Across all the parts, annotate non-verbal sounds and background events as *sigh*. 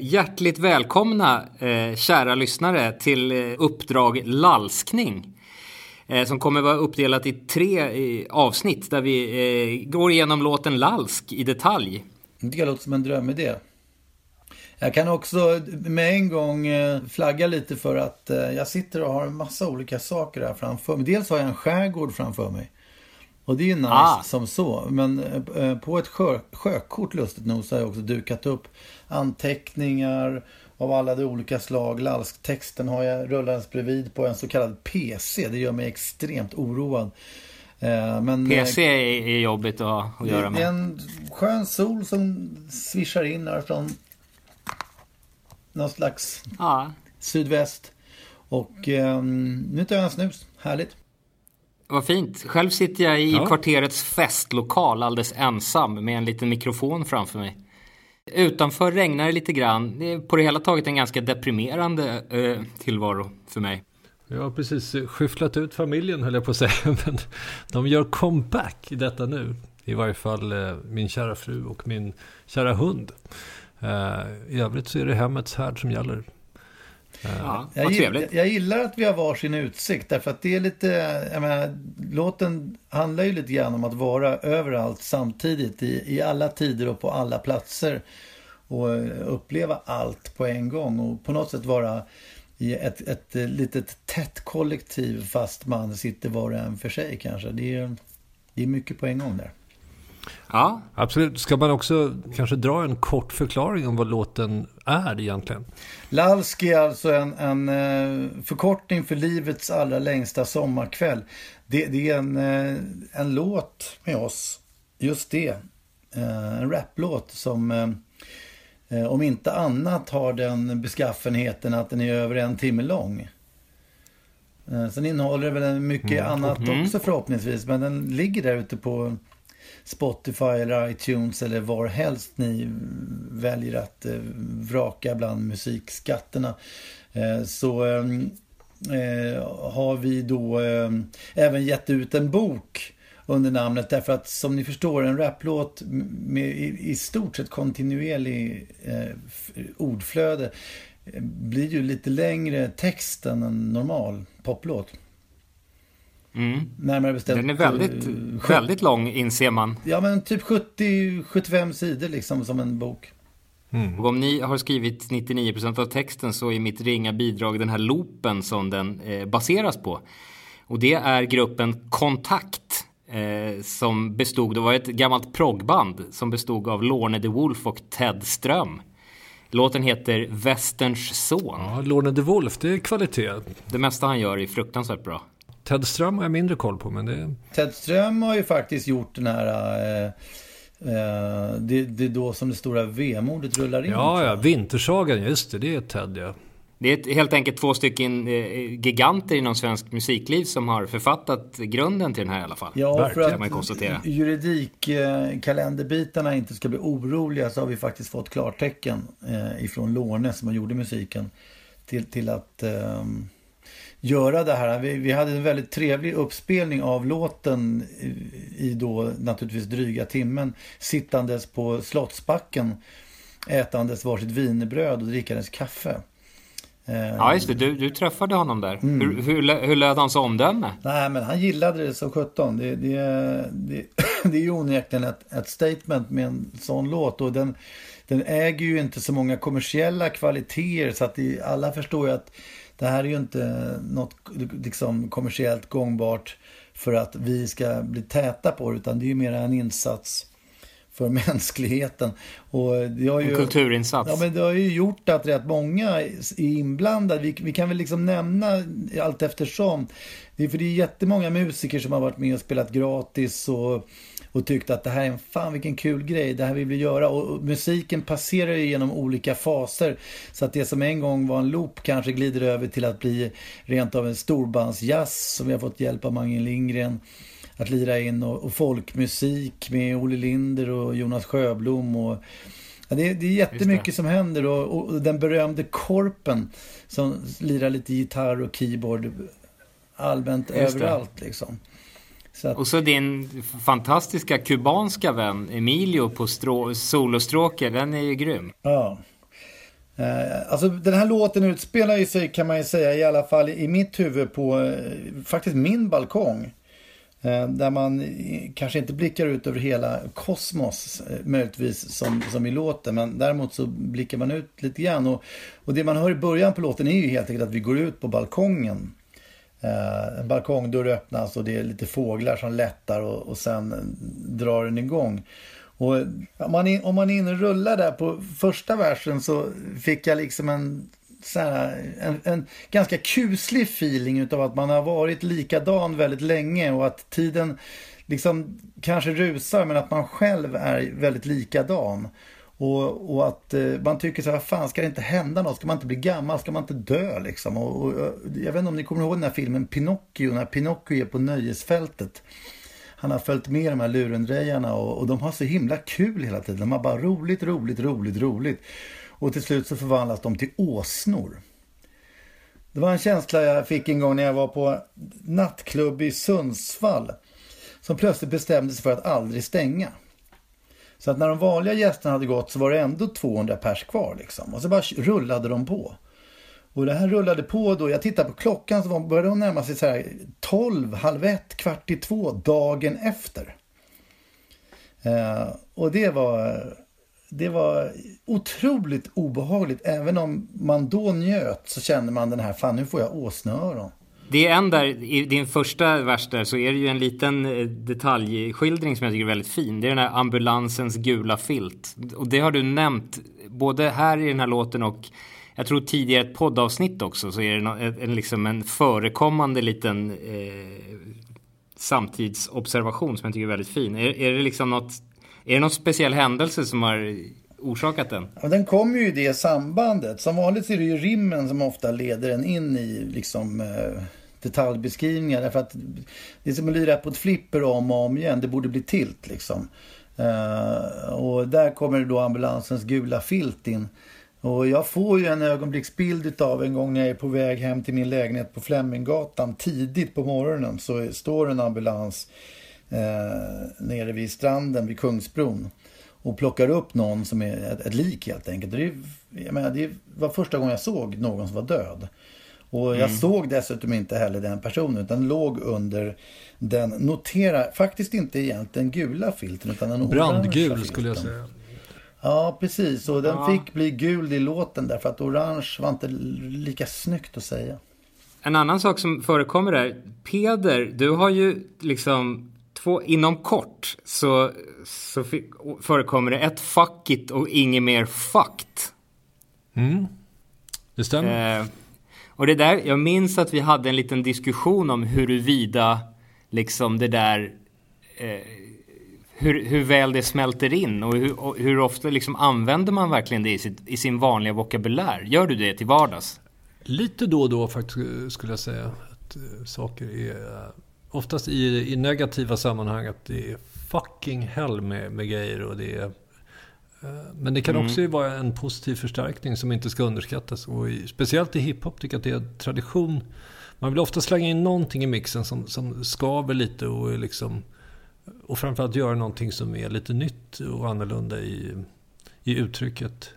Hjärtligt välkomna eh, kära lyssnare till eh, Uppdrag Lalskning. Eh, som kommer vara uppdelat i tre eh, avsnitt där vi eh, går igenom låten Lalsk i detalj. Det låter som en drömidé. Jag kan också med en gång eh, flagga lite för att jag sitter och har en massa olika saker här framför mig. Dels har jag en skärgård framför mig. Och det är ju nice Ah. som så. Men på ett sjö, sjökort lustigt nog så har jag också dukat upp anteckningar av alla de olika slag. Lalsktexten har jag rullandes bredvid på en så kallad PC. Det gör mig extremt oroad. Eh, Men, eh, PC är, är jobbigt att, att göra det är med. en skön sol som svischar in här från någon slags Ja, sydväst. Och eh, nu tar jag en snus. Härligt. vad fint. Själv sitter jag i Ja. kvarterets festlokal alldeles ensam med en liten mikrofon framför mig. Utanför regnar det lite grann. Det är på det hela taget en ganska deprimerande eh, tillvaro för mig. Jag har precis eh, skyfflat ut familjen höll jag på att säga. *laughs* Men de gör comeback i detta nu. I varje fall eh, min kära fru och min kära hund. Eh, I övrigt så är det hemmets härd som gäller. Ja, Jag, trevligt. jag gillar att vi har varsin utsikt därför att det är lite, jag menar, låten handlar ju lite grann om att vara överallt samtidigt i, i alla tider och på alla platser och eh, uppleva allt på en gång och på något sätt vara i ett, ett eh, litet tätt kollektiv fast man sitter var och en för sig kanske. Det är, det är mycket på en gång där. Ja, Absolut. Ska man också kanske dra en kort förklaring om vad låten är egentligen? Lalski är alltså en, en eh, förkortning för livets allra längsta sommarkväll. Det, det är en, eh, en låt med oss, just det. Eh, En raplåt som om inte annat har den beskaffenheten att den är över en timme lång. Sen innehåller den väl mycket annat också förhoppningsvis, men den ligger där ute på Spotify eller iTunes eller var helst ni väljer att eh, vraka bland musikskatterna. Eh, så ehm, eh, har vi då eh, även gett ut en bok under namnet därför att som ni förstår en raplåt med i, i stort sett kontinuerlig eh, ordflöde eh, blir ju lite längre text än en normal poplåt mm. Närmare bestämt. den är väldigt, eh, väldigt lång inser man. Ja men typ 70-75 sidor liksom som en bok. Och om ni har skrivit 99% av texten så är mitt ringa bidrag den här loopen som den eh, baseras på. Och det är gruppen Kontakt eh, som bestod, det var ett gammalt proggband som bestod av Lorne de Wolf och Ted Ström. Låten heter Västerns son. Ja, Lorne de Wolf, det är kvalitet. Det mesta han gör är fruktansvärt bra. Ted Ström har jag mindre koll på, men det. Ted Ström har ju faktiskt gjort den här eh, eh, det, det är då som det stora vemodet rullar in. Ja, ja, Vintersagan, just det, det är Ted ja. Det är helt enkelt två stycken eh, giganter inom svensk musikliv som har författat grunden till den här i alla fall. Ja, för Verkligen, kan man att konstatera. juridikkalenderbitarna inte ska bli oroliga så har vi faktiskt fått klartecken eh, ifrån Lorne som gjorde musiken till, till att eh, göra det här. Vi, vi hade en väldigt trevlig uppspelning av låten i, i då naturligtvis dryga timmen sittandes på Slottsbacken ätandes varsitt wienerbröd och drickandes kaffe. Ja, just det. Du, du träffade honom där. Mm. Hur, hur, hur löd hans omdöme? Nej, men han gillade det som sjutton. Det, det, det, *clears throat* det är ju onekligen ett, ett statement med en sån låt. Och den, den äger ju inte så många kommersiella kvaliteter. Så att det, alla förstår ju att det här är ju inte något liksom, kommersiellt gångbart för att vi ska bli täta på det. Utan det är ju mer en insats för *laughs* mänskligheten. Och det har ju, en kulturinsats. Ja, men det har ju gjort att rätt många är inblandade. Vi, vi kan väl liksom nämna allt eftersom. Det är för det är jättemånga musiker som har varit med och spelat gratis och, och tyckt att det här är en fan vilken kul grej, det här vill vi göra. Och, och musiken passerar ju genom olika faser. Så att det som en gång var en loop kanske glider över till att bli rent av en storbandsjazz som vi har fått hjälp av Mange Lindgren att lira in och, och folkmusik med Olle Linder och Jonas Sjöblom. Och, ja, det, det är jättemycket som händer och, och, den berömde Korpen som lirar lite gitarr och keyboard allmänt överallt liksom. Så att... Och så din fantastiska kubanska vän Emilio på strå... den är ju grym. Ja. Eh, alltså den här låten utspelar ju sig kan man ju säga i alla fall i mitt huvud på eh, faktiskt min balkong. Eh, där man kanske inte blickar ut över hela kosmos eh, möjligtvis som, som i låten. Men däremot så blickar man ut lite grann. Och, och det man hör i början på låten är ju helt enkelt att vi går ut på balkongen. Eh, en balkongdörr öppnas och det är lite fåglar som lättar och, och sen drar den igång. Och om man, in, om man är inne och rullar där på första versen så fick jag liksom en så här, en, en, ganska kuslig feeling utav att man har varit likadan väldigt länge och att tiden liksom kanske rusar men att man själv är väldigt likadan. Och, och att eh, man tycker så här, fan ska det inte hända något? Ska man inte bli gammal? Ska man inte dö liksom? Och, och, jag vet inte om ni kommer ihåg den här filmen Pinocchio, när Pinocchio är på nöjesfältet. Han har följt med de här lurendrejarna och, och de har så himla kul hela tiden. De har bara roligt, roligt, roligt, roligt. Och till slut så förvandlas de till åsnor. Det var en känsla jag fick en gång när jag var på nattklubb i Sundsvall. Som plötsligt bestämde sig för att aldrig stänga. Så att när de vanliga gästerna hade gått så var det ändå 200 pers kvar liksom. Och så bara rullade de på. Och det här rullade på då. Jag tittade på klockan så började de närma sig så här 12, halv ett, kvart i två dagen efter. Eh, och det var det var otroligt obehagligt. Även om man då njöt så kände man den här, fan nu får jag åsneöron. Det är en där, i din första vers där så är det ju en liten eh, detaljskildring som jag tycker är väldigt fin. Det är den här ambulansens gula filt. Och det har du nämnt både här i den här låten och jag tror tidigare ett poddavsnitt också så är det en, en, liksom en förekommande liten eh, samtidsobservation som jag tycker är väldigt fin. Är, är det liksom något är det någon speciell händelse som har orsakat den? Ja, den kommer ju i det sambandet. Som vanligt så är det ju rimmen som ofta leder en in i liksom, eh, detaljbeskrivningar. Därför att det är som att lira på ett flipper om och om igen. Det borde bli tilt liksom. Eh, och där kommer då ambulansens gula filt in. Och jag får ju en ögonblicksbild av en gång när jag är på väg hem till min lägenhet på Fleminggatan tidigt på morgonen så står en ambulans eh, nere vid stranden vid Kungsbron och plockar upp någon som är ett, ett lik helt enkelt. Det, är, jag menar, det var första gången jag såg någon som var död. Och jag mm. såg dessutom inte heller den personen utan låg under den, notera, faktiskt inte egentligen gula filten utan den Brandgul skulle jag säga. Ja, precis. Och den ja. fick bli gul i låten därför att orange var inte lika snyggt att säga. En annan sak som förekommer där. Peder, du har ju liksom två, inom kort så, så förekommer det ett fuck it och inget mer fucked. Mm, det stämmer. Eh, och det där, jag minns att vi hade en liten diskussion om huruvida liksom det där eh, hur, hur väl det smälter in och hur, och hur ofta liksom använder man verkligen det i, sitt, i sin vanliga vokabulär? Gör du det till vardags? Lite då och då faktiskt skulle jag säga. Att uh, saker är oftast i, i negativa sammanhang att det är fucking hell med, med grejer och det är eh, men det kan mm. också vara en positiv förstärkning som inte ska underskattas. Och i, speciellt i hiphop tycker jag att det är tradition. Man vill ofta slänga in någonting i mixen som, som skaver lite och liksom och framförallt göra någonting som är lite nytt och annorlunda i, i uttrycket.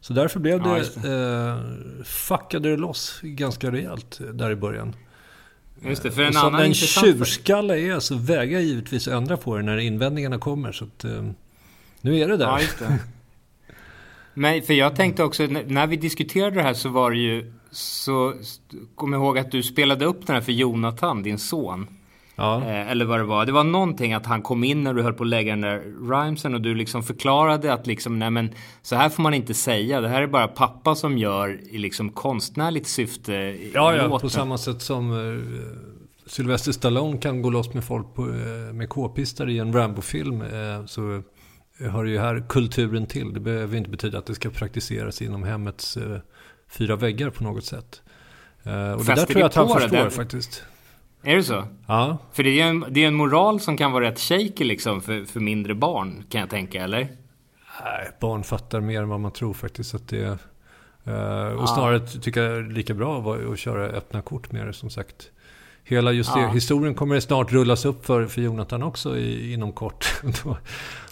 Så därför blev Ja, det, eh, fuckade det loss ganska rejält där i början. Just det, för en Och som annan en tjurskalle är så vägrar jag givetvis ändra på det när invändningarna kommer. Så att, eh, nu är det där. Ja, det. Men för jag tänkte också, när vi diskuterade det här så var det ju, så kom jag ihåg att du spelade upp den här för Jonathan, din son. Ja. Eh, eller vad det var. Det var någonting att han kom in när du höll på att lägga den där rhymesen och du liksom förklarade att liksom, nej men så här får man inte säga. Det här är bara pappa som gör i liksom konstnärligt syfte i Ja, ja, på samma sätt som uh, Sylvester Stallone kan gå loss med folk på, eh, med k-pistar i en Rambo-film. eh, så hör ju här kulturen till. Det behöver inte betyda att det ska praktiseras inom hemmets fyra väggar på något sätt. Och det Fäster där tror jag att det han det förstår där? faktiskt. Är det så? Ja, För det är ju en, det är en moral som kan vara rätt shaky liksom för, för mindre barn kan jag tänka, eller? Nej, barn fattar mer än vad man tror faktiskt. Att det, eh, och snarare tycker jag det är lika bra att köra öppna kort med det som sagt. Hela just det, Ja. historien kommer det snart rullas upp för, för Jonathan också i, inom kort. *laughs* Då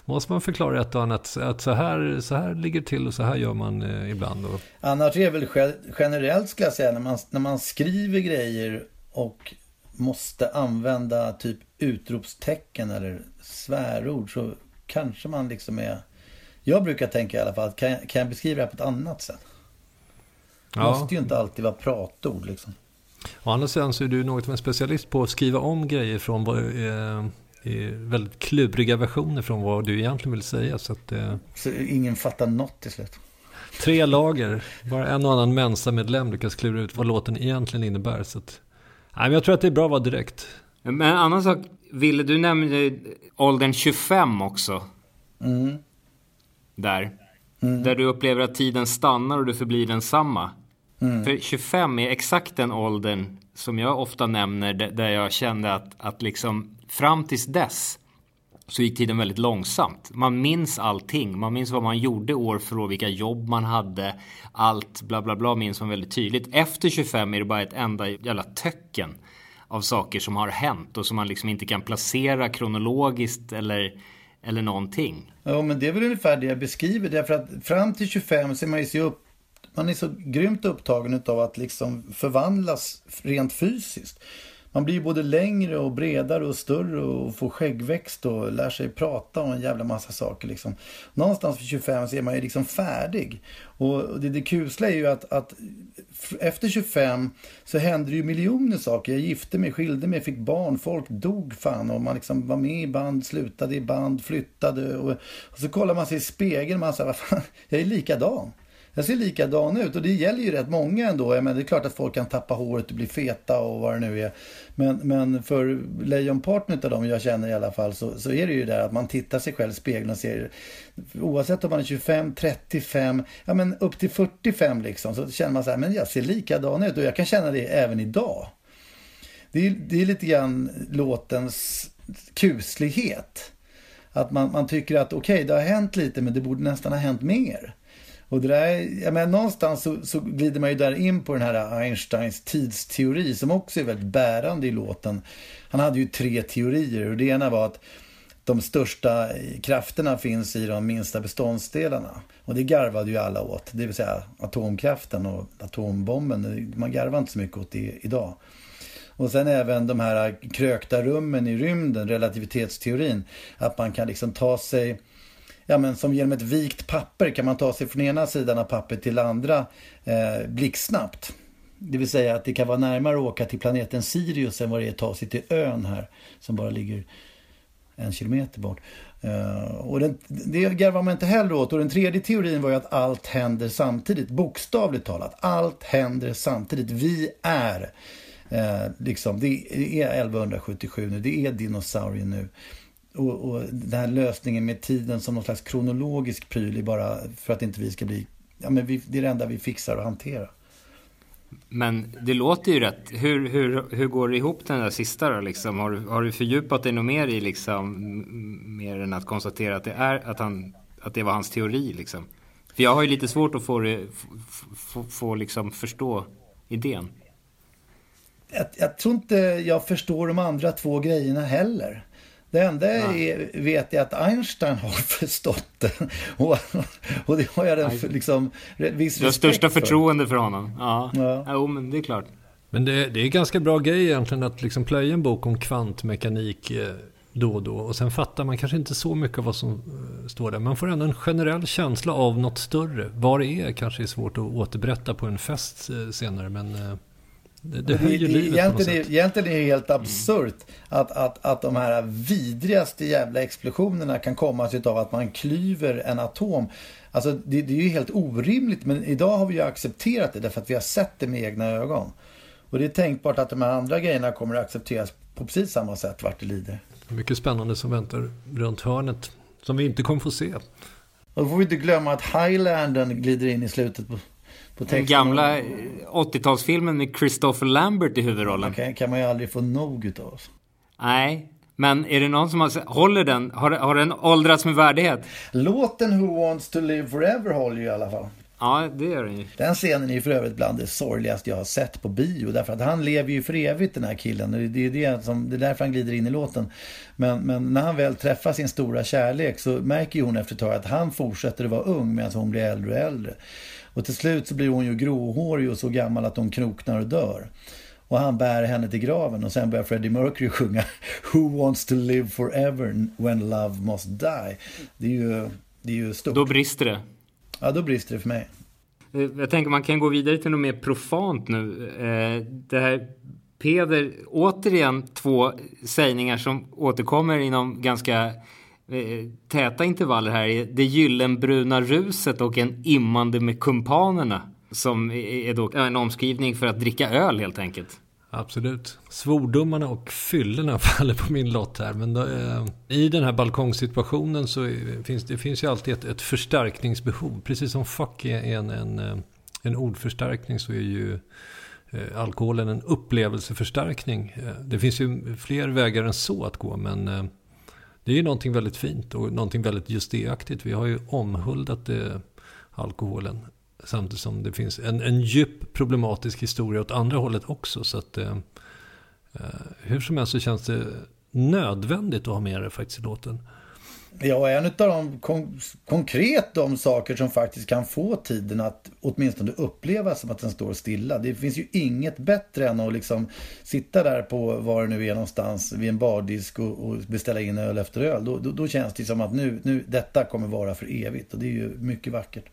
måste man förklara ett och annat. Att så här, så här ligger det till och så här gör man eh, ibland. Och, Annars är det väl ge- generellt skulle jag säga när man, när man skriver grejer och måste använda typ utropstecken eller svärord så kanske man liksom är... Jag brukar tänka i alla fall, kan jag, kan jag beskriva det här på ett annat sätt? Det Ja. måste ju inte alltid vara pratord liksom. å andra sidan så är du något av en specialist på att skriva om grejer från eh, väldigt kluriga versioner från vad du egentligen vill säga. Så att, eh, Så ingen fattar något till slut. Tre lager. Bara en och annan Mensa-medlem lyckas klura ut vad låten egentligen innebär. Så att, men jag tror att det är bra att vara direkt. Men en annan sak, Ville, du nämnde åldern 25 också. Mm. Där. Där du upplever att tiden stannar och du förblir densamma. För 25 är exakt den åldern som jag ofta nämner där jag kände att, att liksom fram tills dess så gick tiden väldigt långsamt. Man minns allting. Man minns vad man gjorde år för år, vilka jobb man hade. Allt bla bla bla minns man väldigt tydligt. Efter 25 är det bara ett enda jävla töcken av saker som har hänt och som man liksom inte kan placera kronologiskt eller, eller någonting. Ja, men det är väl ungefär det jag beskriver. Därför att fram till 25 så är man ju så, upp, man är så grymt upptagen av att liksom förvandlas rent fysiskt. Man blir både längre och bredare och större och får skäggväxt och lär sig prata och en jävla massa saker. Liksom. Någonstans vid 25 så är man ju liksom färdig. Och det, det kusliga är ju att, att efter 25 så hände det ju miljoner saker. Jag gifte mig, skilde mig, fick barn, folk dog fan och man liksom var med i band, slutade i band, flyttade och, och så kollar man sig i spegeln och man säger, vad fan, jag är likadan. Jag ser likadan ut och det gäller ju rätt många ändå. Jag menar, det är klart att folk kan tappa håret och bli feta och vad det nu är. Men, men för lejonparten av dem jag känner i alla fall så, så är det ju där att man tittar sig själv i spegeln och ser oavsett om man är 25, 35, ja men upp till 45 liksom så känner man så här, men jag ser likadan ut och jag kan känna det även idag. Det är, det är lite grann låtens kuslighet. Att man, man tycker att okej, okay, det har hänt lite men det borde nästan ha hänt mer. Och det där, jag menar, någonstans så, så glider man ju där in på den här Einsteins tidsteori som också är väldigt bärande i låten. Han hade ju tre teorier och det ena var att de största krafterna finns i de minsta beståndsdelarna. Och det garvade ju alla åt, det vill säga atomkraften och atombomben. Man garvar inte så mycket åt det idag. Och sen även de här krökta rummen i rymden, relativitetsteorin. Att man kan liksom ta sig ja, men som genom ett vikt papper kan man ta sig från ena sidan av pappret till andra eh, blixtsnabbt. Det vill säga att det kan vara närmare att åka till planeten Sirius än vad det är att ta sig till ön här som bara ligger en kilometer bort. Uh, och den, det garvar man inte heller åt. Och den tredje teorin var ju att allt händer samtidigt. Bokstavligt talat. Allt händer samtidigt. Vi är uh, liksom, det är 1177 nu. Det är dinosaurien nu. Och, och den här lösningen med tiden som någon slags kronologisk pryl bara för att inte vi ska bli... Ja, men vi, det är det enda vi fixar och hanterar. Men det låter ju rätt. Hur, hur, hur går det ihop den där sista då liksom? Har, du- har du fördjupat dig något mer i liksom, mer än att konstatera att det, är, att, han, att det var hans teori liksom? För jag har ju lite svårt att få, det, få, få liksom förstå idén. Jag, jag tror inte jag förstår de andra två grejerna heller. Det enda jag vet är att Einstein har *laughs* förstått det. Och, och det har jag den för, liksom, viss Du har största förtroende för honom. Ja, Ja. Jo, men det är klart. Men det, det är ganska bra grej egentligen att liksom plöja en bok om kvantmekanik eh, då och då. Och sen fattar man kanske inte så mycket av vad som eh, står där. Man får ändå en generell känsla av något större. Vad det är kanske är svårt att återberätta på en fest eh, senare. Men det, det Det, höjer det, livet på något egentligen, är, sätt. egentligen är det helt absurt att, att, att de här vidrigaste jävla explosionerna kan komma sig av att man klyver en atom. Alltså det, det är ju helt orimligt men idag har vi ju accepterat det därför att vi har sett det med egna ögon. Och det är tänkbart att de här andra grejerna kommer att accepteras på precis samma sätt vart det lider. Mycket spännande som väntar runt hörnet. Som vi inte kommer få se. Och då får vi inte glömma att Highlanden glider in i slutet på Den gamla eh, 80-talsfilmen med Christopher Lambert i huvudrollen. kan, kan man ju aldrig få nog utav oss. Nej, men är det någon som har, håller den? Har, har den åldrats med värdighet? Låten Who Wants To Live Forever håller ju i alla fall. Ja, det gör den ju. Den scenen är för övrigt bland det sorgligaste jag har sett på bio. Därför att han lever ju för evigt den här killen. Och Det är, det som, det är därför han glider in i låten. Men, men när han väl träffar sin stora kärlek så märker ju hon efter ett tag att han fortsätter att vara ung medan hon blir äldre och äldre. Och till slut så blir hon ju gråhårig och så gammal att hon kroknar och dör. Och han bär henne till graven och sen börjar Freddie Mercury *laughs* sjunga Who wants to live forever when love must die. Det är ju, det är ju stort. Då brister det. Ja, då brister det för mig. Eh, Jag tänker man kan gå vidare till något mer profant nu. Eh, Det här Peder, återigen två sägningar som återkommer inom ganska Eh, täta intervaller här. är Det gyllenbruna ruset och en immande med kumpanerna. Som är då en omskrivning för att dricka öl helt enkelt. Absolut. Svordomarna och fyllorna *laughs* faller på min lott här. Men då, eh, i den här balkongsituationen så finns det finns ju alltid ett, ett förstärkningsbehov. Precis som fuck är en, en, eh, en ordförstärkning så är ju eh, alkoholen en upplevelseförstärkning. Eh, det finns ju fler vägar än så att gå. Men eh, det är ju någonting väldigt fint och någonting väldigt just det-aktigt. Vi har ju omhuldat eh, alkoholen. Samtidigt som det finns en, en djup problematisk historia åt andra hållet också. Så att, eh, eh hur som helst så känns det nödvändigt att ha med det faktiskt i låten. Ja, en av de kon konkret de saker som faktiskt kan få tiden att åtminstone upplevas som att den står stilla. Det finns ju inget bättre än att liksom sitta där på var det nu är någonstans vid en bardisk och, och beställa in öl efter öl. Då, då, då känns det som att nu, nu, detta kommer vara för evigt och det är ju mycket vackert.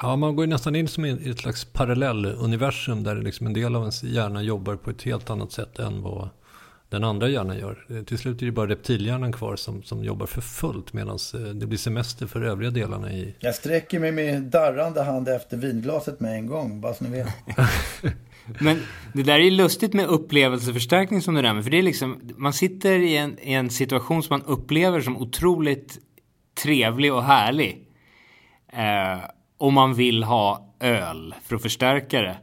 Ja, man går ju nästan in som i ett slags parallelluniversum där liksom en del av ens hjärna jobbar på ett helt annat sätt än vad den andra hjärnan gör. Eh, Till slut är det bara reptilhjärnan kvar som, som jobbar för fullt medan eh, det blir semester för övriga delarna i... Jag sträcker mig med darrande hand efter vinglaset med en gång, bara så ni vet. *laughs* Men det där är ju lustigt med upplevelseförstärkning som du nämner. För det är liksom, man sitter i en, i en situation som man upplever som otroligt trevlig och härlig. Eh, och man vill ha öl för att förstärka det.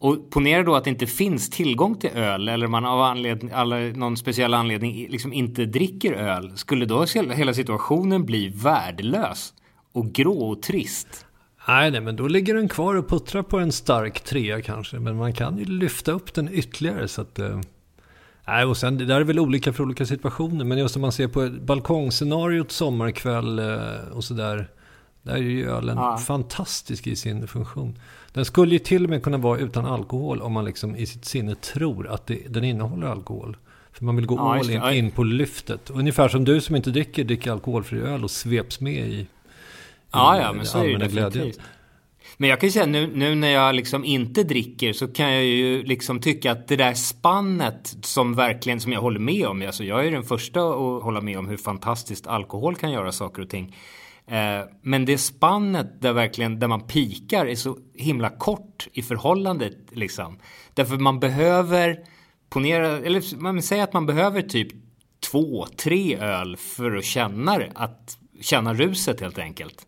Och ponera då att det inte finns tillgång till öl eller man av anledning, eller någon speciell anledning liksom inte dricker öl. Skulle då hela situationen bli värdelös och grå och trist? Nej, nej, men då ligger den kvar och puttrar på en stark trea kanske. Men man kan ju lyfta upp den ytterligare så att... Eh, nej, och sen det där är väl olika för olika situationer. Men just om man ser på balkongscenariot sommarkväll eh, och sådär. Där är ju ölen Ja. fantastisk i sin funktion. Den skulle ju till och med kunna vara utan alkohol om man liksom i sitt sinne tror att det, den innehåller alkohol. För man vill gå Ja, all in, in på lyftet. Ungefär som du som inte dricker, dricker alkoholfri öl och sveps med i, i Ja, ja, men så är det glädjen. Men jag kan ju säga nu, nu när jag liksom inte dricker så kan jag ju liksom tycka att det där spannet som verkligen, som jag håller med om, alltså jag är den första att hålla med om hur fantastiskt alkohol kan göra saker och ting. Eh, men det spannet där verkligen, där man pikar är så himla kort i förhållandet liksom. Därför man behöver, ponera, eller man säger att man behöver typ två, tre öl för att känna det, att känna ruset helt enkelt.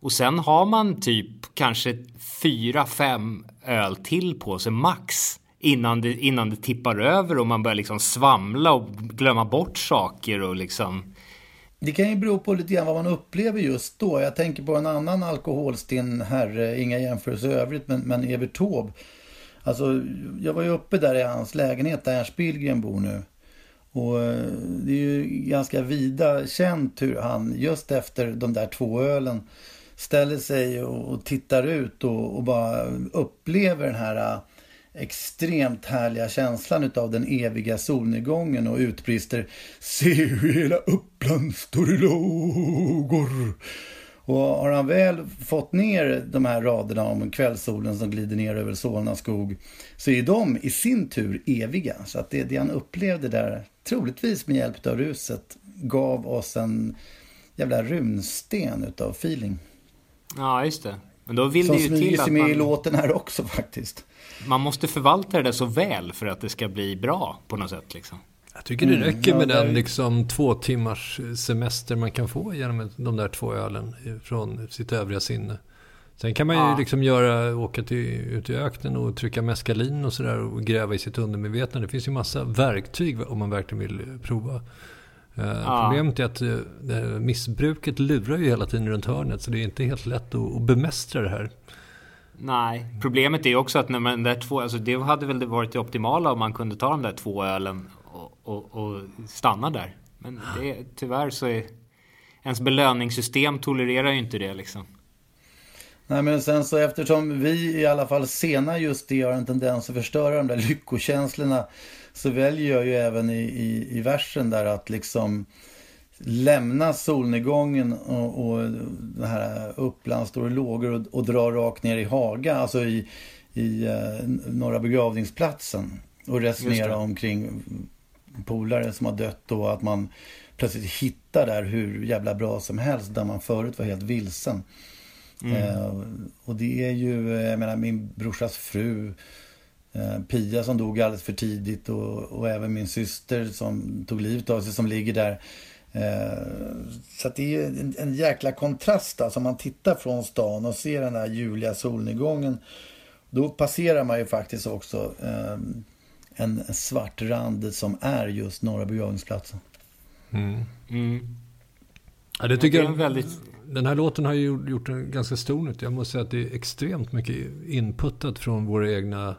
Och sen har man typ kanske fyra, fem öl till på sig max. Innan det, innan det tippar över och man börjar liksom svamla och glömma bort saker och liksom. Det kan ju bero på lite grann vad man upplever just då. Jag tänker på en annan alkoholstinn herre, eh, inga jämförelser i övrigt, men, men Evert Taube. Alltså, jag var ju uppe där i hans lägenhet där Ernst Billgren bor nu. Och eh, det är ju ganska vida känt hur han just efter de där två ölen ställer sig och tittar ut och, och bara upplever den här äh, extremt härliga känslan utav den eviga solnedgången och utbrister Se hur hela Uppland står i lågor. Och har han väl fått ner de här raderna om kvällssolen som glider ner över Solna skog så är de i sin tur eviga. Så att det, det han upplevde där, troligtvis med hjälp av ruset, gav oss en jävla runsten utav feeling. Ja, just det. Men då vill Som det ju till att sig med man, i låten här också faktiskt. Man måste förvalta det där så väl för att det ska bli bra på något sätt liksom. Jag tycker det Mm, räcker ja, med där- den liksom två timmars semester man kan få genom de där två ölen från sitt övriga sinne. Sen kan man ju Ja. liksom göra, åka till, ut i öknen och trycka meskalin och sådär och gräva i sitt undermedvetna. Det finns ju massa verktyg om man verkligen vill eh, prova. Eh, Ja. Problemet är att eh, missbruket lurar ju hela tiden runt hörnet så det är inte helt lätt att, att bemästra det här. Nej, problemet är också att när man där två, alltså det hade väl varit det optimala om man kunde ta de där två ölen och, och, och stanna där. Men det, tyvärr så är ens belöningssystem tolererar ju inte det liksom. Nej men sen så eftersom vi i alla fall sena just det har en tendens att förstöra de där lyckokänslorna så väljer jag ju även i, i, i versen där att liksom lämna solnedgången och, och det här Uppland står i lågor och, och dra rakt ner i Haga, alltså i, i eh, norra begravningsplatsen och resonera omkring polare som har dött och att man plötsligt hittar där hur jävla bra som helst där man förut var helt vilsen. Eh, och det är ju, jag menar min brorsas fru eh, Pia som dog alldeles för tidigt och, och även min syster som tog livet av sig som ligger där. Eh, så att det är ju en, en jäkla kontrast alltså, om man tittar från stan och ser den här ljuvliga solnedgången. Då passerar man ju faktiskt också eh, en svart rand som är just Norra begravningsplatsen. Mm. Ja, det tycker jag. väldigt- Den här låten har ju gjort- gjort en ganska stor nytta. Jag måste säga att det är extremt mycket inputtat från våra egna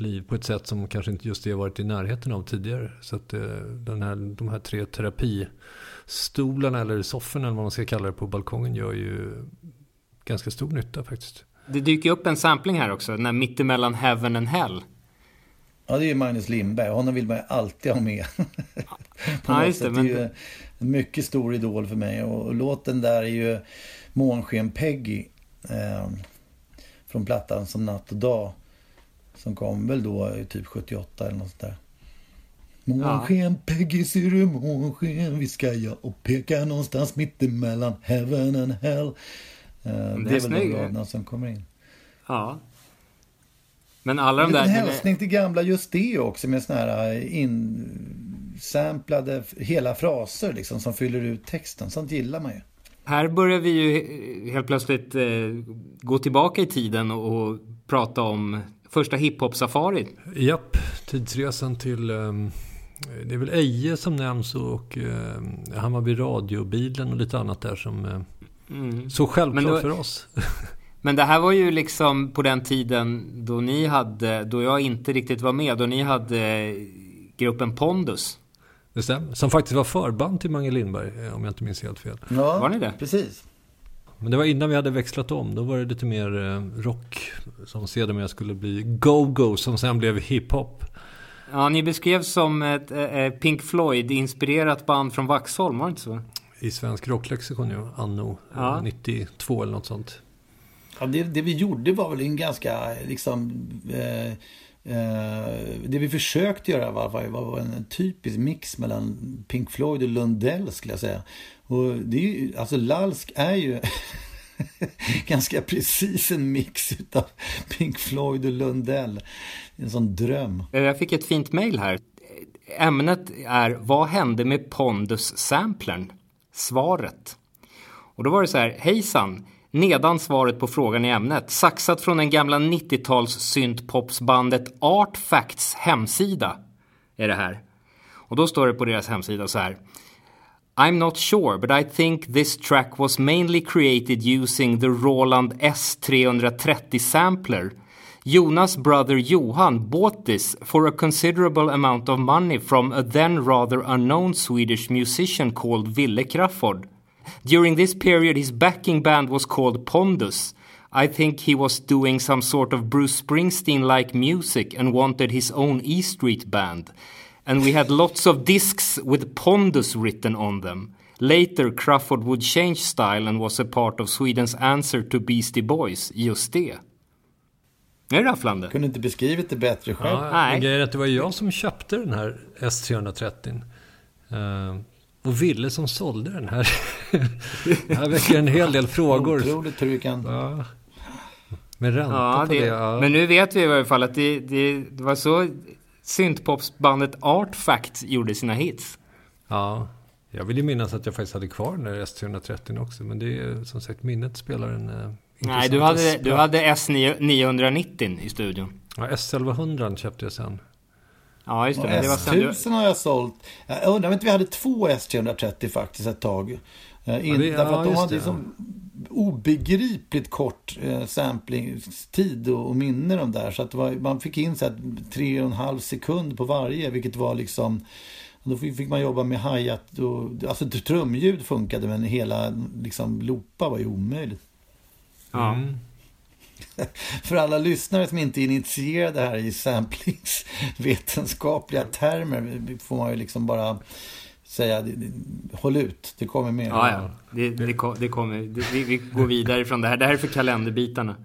liv på ett sätt som kanske inte just det har varit i närheten av tidigare. Så att eh, den här, de här tre terapistolarna eller sofforna eller vad man ska kalla det på balkongen gör ju ganska stor nytta faktiskt. Det dyker upp en sampling här också, den här mittemellan Heaven and Hell. Ja, det är ju Magnus Lindberg. Honom vill man ju alltid ha med. *laughs* På Ja, just det, men- det är ju en mycket stor idol för mig. Och, och låten där är ju Månsken Peggy. Eh, från plattan Som natt och dag. Som kom väl då typ 78 eller något sånt där. Månsken Peggy, ser du månsken? Vi ska ja och peka någonstans mittemellan heaven and hell. Eh, det är, väl de snygg. raderna som kommer in. Ja. Men alla En de där... hälsning till gamla just det också med såna här eh, insamplade hela fraser liksom som fyller ut texten. Sånt gillar man ju. Här börjar vi ju helt plötsligt eh, gå tillbaka i tiden och, och prata om första hiphop-safari. Japp, tidsresan till... ehm, det är väl Eje som nämns och um, Hammarby radiobilen och lite annat där som... Uh, Så självklart då- för oss. *laughs* Men det här var ju liksom på den tiden då ni hade, då jag inte riktigt var med, då ni hade gruppen Pondus. Det stämmer. Som faktiskt var förband till Mange Lindberg, eh, om jag inte minns helt fel. Ja, Var ni det? Precis. Men det var innan vi hade växlat om. Då var det lite mer eh, rock som sedermera skulle bli go-go som sen blev hiphop. Ja, ni beskrevs som ett eh, Pink Floyd-inspirerat band från Vaxholm, var det inte så? I svensk rocklexikon ju, anno eh, Ja. 92 eller något sånt. Ja, det, det vi gjorde var väl en ganska liksom eh, eh, Eh, det vi försökte göra var, var, var en typisk mix mellan Pink Floyd och Lundell skulle jag säga. Och det är ju, alltså Lalsk är ju *laughs* ganska precis en mix utav Pink Floyd och Lundell. En sån dröm. Eh, jag fick ett fint mail här. Ämnet är Vad hände med Pondus-samplern? Svaret. Och då var det så här, hejsan. Nedan svaret på frågan i ämnet. Saxat från den gamla 90-tals syntpopsbandet Artfacts hemsida. Är det här. Och då står det på deras hemsida så här. I'm not sure, but I think this track was mainly created using the Roland S330 sampler Jonas' brother Johan bought this for a considerable amount of money from a then rather unknown Swedish musician called Ville Crafoord. During this period, his backing band was called Pondus. I think he was doing some sort of Bruce Springsteen like music and wanted his own E Street band. And we had lots of discs with Pondus written on them. Later, Crawford would change style and was a part of Swedens answer to Beastie Boys, just det. Är det rafflande? Kunde inte beskrivit det bättre själv. Ja, Nej. grejen är att det var jag som köpte den här S330. Uh, och Ville som sålde den här. det *laughs* här väcker en hel del frågor. Otroligt hur vi kan... Ja. Med ränta Ja, på det, det. Ja. men nu vet vi i varje fall att det, det, det var så syntpopsbandet Artfact gjorde sina hits. ja. Jag vill ju minnas att jag faktiskt hade kvar den där S330 också. Men det är som sagt minnet spelar en uh, Nej, du hade, du hade S990 i studion. Ja, S1100 köpte jag sen. Ja, just det. det var sen du... S1000 har jag sålt. Jag undrar om inte vi hade två S330 faktiskt ett tag. Eh, In, det- därför ja, att de hade det, liksom obegripligt kort eh, samplingstid och, och minne de där. Så att var, man fick in så här, tre och en halv sekund på varje, vilket var liksom då fick man jobba med hi-hat och alltså trumljud funkade men hela liksom loopa var ju omöjligt. Ja. För alla lyssnare som inte är initierade här i samplingsvetenskapliga termer får man ju liksom bara säga håll ut, det kommer mer. Ja, ja. Det, det, det kommer. Det, vi, vi går vidare från det här. Det här är för kalenderbitarna.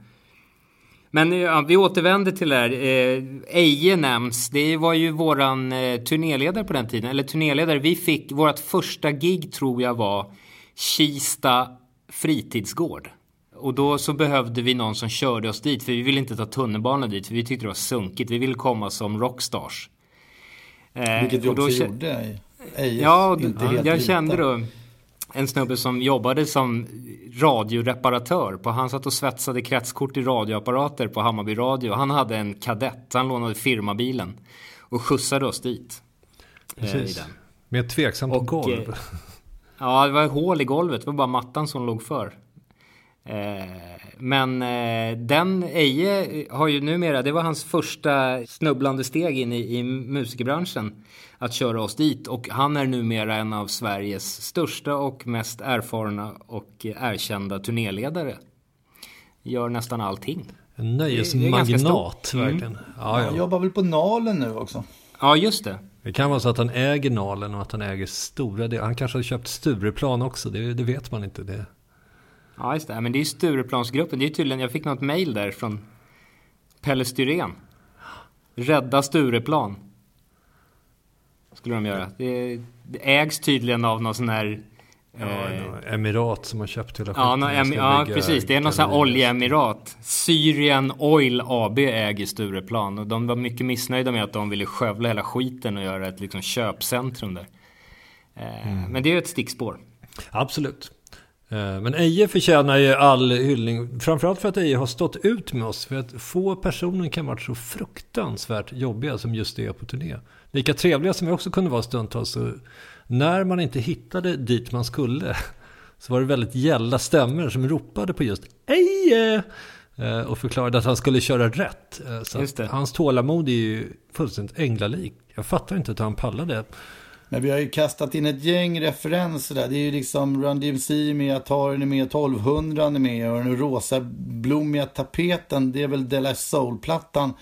Men eh, ja, vi återvänder till det här. Eh, Eje nämns. Det var ju våran eh, turnéledare på den tiden. Eller turnéledare. Vi fick, vårt första gig tror jag var Kista fritidsgård. Och då så behövde vi någon som körde oss dit. För vi ville inte ta tunnelbanan dit. För vi tyckte det var sunkigt. Vi ville komma som rockstars. Eh, Vilket vi och då också kä- gjorde. Ejes, Ja, och inte ja, helt jag vita. kände då en snubbe som jobbade som radioreparatör. På, han satt och svetsade kretskort i radioapparater på Hammarby Radio. Han hade en kadett, han lånade firmabilen och skjutsade oss dit. eh, Precis. den. Med tveksamt Och, golv. eh, Ja, det var hål i golvet. Det var bara mattan som låg för. Eh, men eh, den Eje har ju numera, det var hans första snubblande steg in i, i musikerbranschen. Att köra oss dit. Och han är numera en av Sveriges största och mest erfarna och erkända turnéledare. Gör nästan allting. En nöjesmagnat. Mm. verkligen. Ja, Han ja. jobbar väl på Nalen nu också. Ja, just det. Det kan vara så att han äger Nalen och att han äger stora delar. Han kanske har köpt Stureplan också, det, det vet man inte. Det. Ja, just det. Men det är ju Stureplansgruppen. Det är tydligen, jag fick något mail där från Pelle Styrén. Rädda Stureplan. Skulle de göra. Det, det ägs tydligen av någon sån här... Ja, eh, någon Emirat som har köpt hela Ja, nå, De em, ja precis. Det är någon sån här oljeemirat. Syrian Oil AB äger Stureplan. Och de var mycket missnöjda med att de ville skövla hela skiten och göra ett liksom, köpcentrum där. Eh, Mm. Men det är ju ett stickspår. Absolut. Eh, Men Eje förtjänar ju all hyllning. Framförallt för att Eje har stått ut med oss. För att få personer kan vara så fruktansvärt jobbiga som just det är på turné. Lika trevliga som vi också kunde vara stundtals. Så när man inte hittade dit man skulle. Så var det väldigt gälla stämmer som ropade på just Eje. eh, Och förklarade att han skulle köra rätt. Eh, Så hans tålamod är ju fullständigt änglalik. Jag fattar inte att han pallade. Men vi har ju kastat in ett gäng referenser där. Det är ju liksom Run DMC med, Atarin är med, 1200 är med och den rosa blommiga tapeten, det är väl Della Soul-plattan.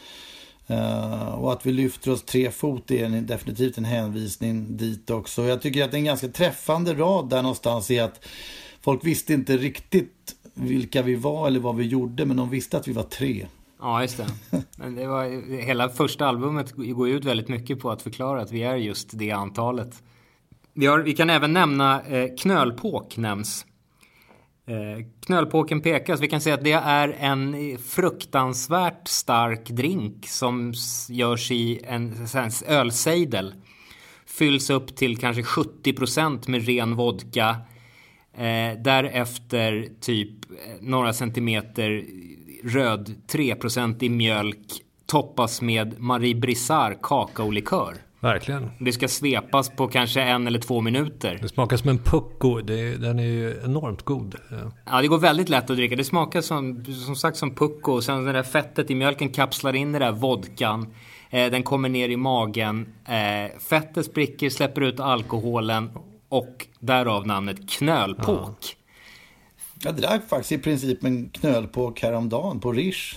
Uh, och att vi lyfter oss tre fot är en, definitivt en hänvisning dit också. Jag tycker att det är en ganska träffande rad där någonstans är att folk visste inte riktigt vilka vi var eller vad vi gjorde, men de visste att vi var tre. Ja, just det. Men det var, hela första albumet går ju ut väldigt mycket på att förklara att vi är just det antalet. Vi, har, vi kan även nämna eh, knölpåk nämns. Eh, knölpåken pekas. Vi kan säga att det är en fruktansvärt stark drink som görs i en, en ölsejdel. Fylls upp till kanske 70% med ren vodka. Eh, därefter typ eh, några centimeter röd 3% i mjölk toppas med Marie Brissard kakaolikör. Verkligen. Det ska svepas på kanske en eller två minuter. Det smakar som en pucko. Det, den är ju enormt god. Ja, det går väldigt lätt att dricka. Det smakar som, som sagt som pucko. Och sen det där fettet i mjölken kapslar in det där vodkan. Eh, den kommer ner i magen. Eh, fettet spricker, släpper ut alkoholen. Och därav namnet knölpåk. Ja. Jag drack faktiskt i princip en knölpåk häromdagen på Rish.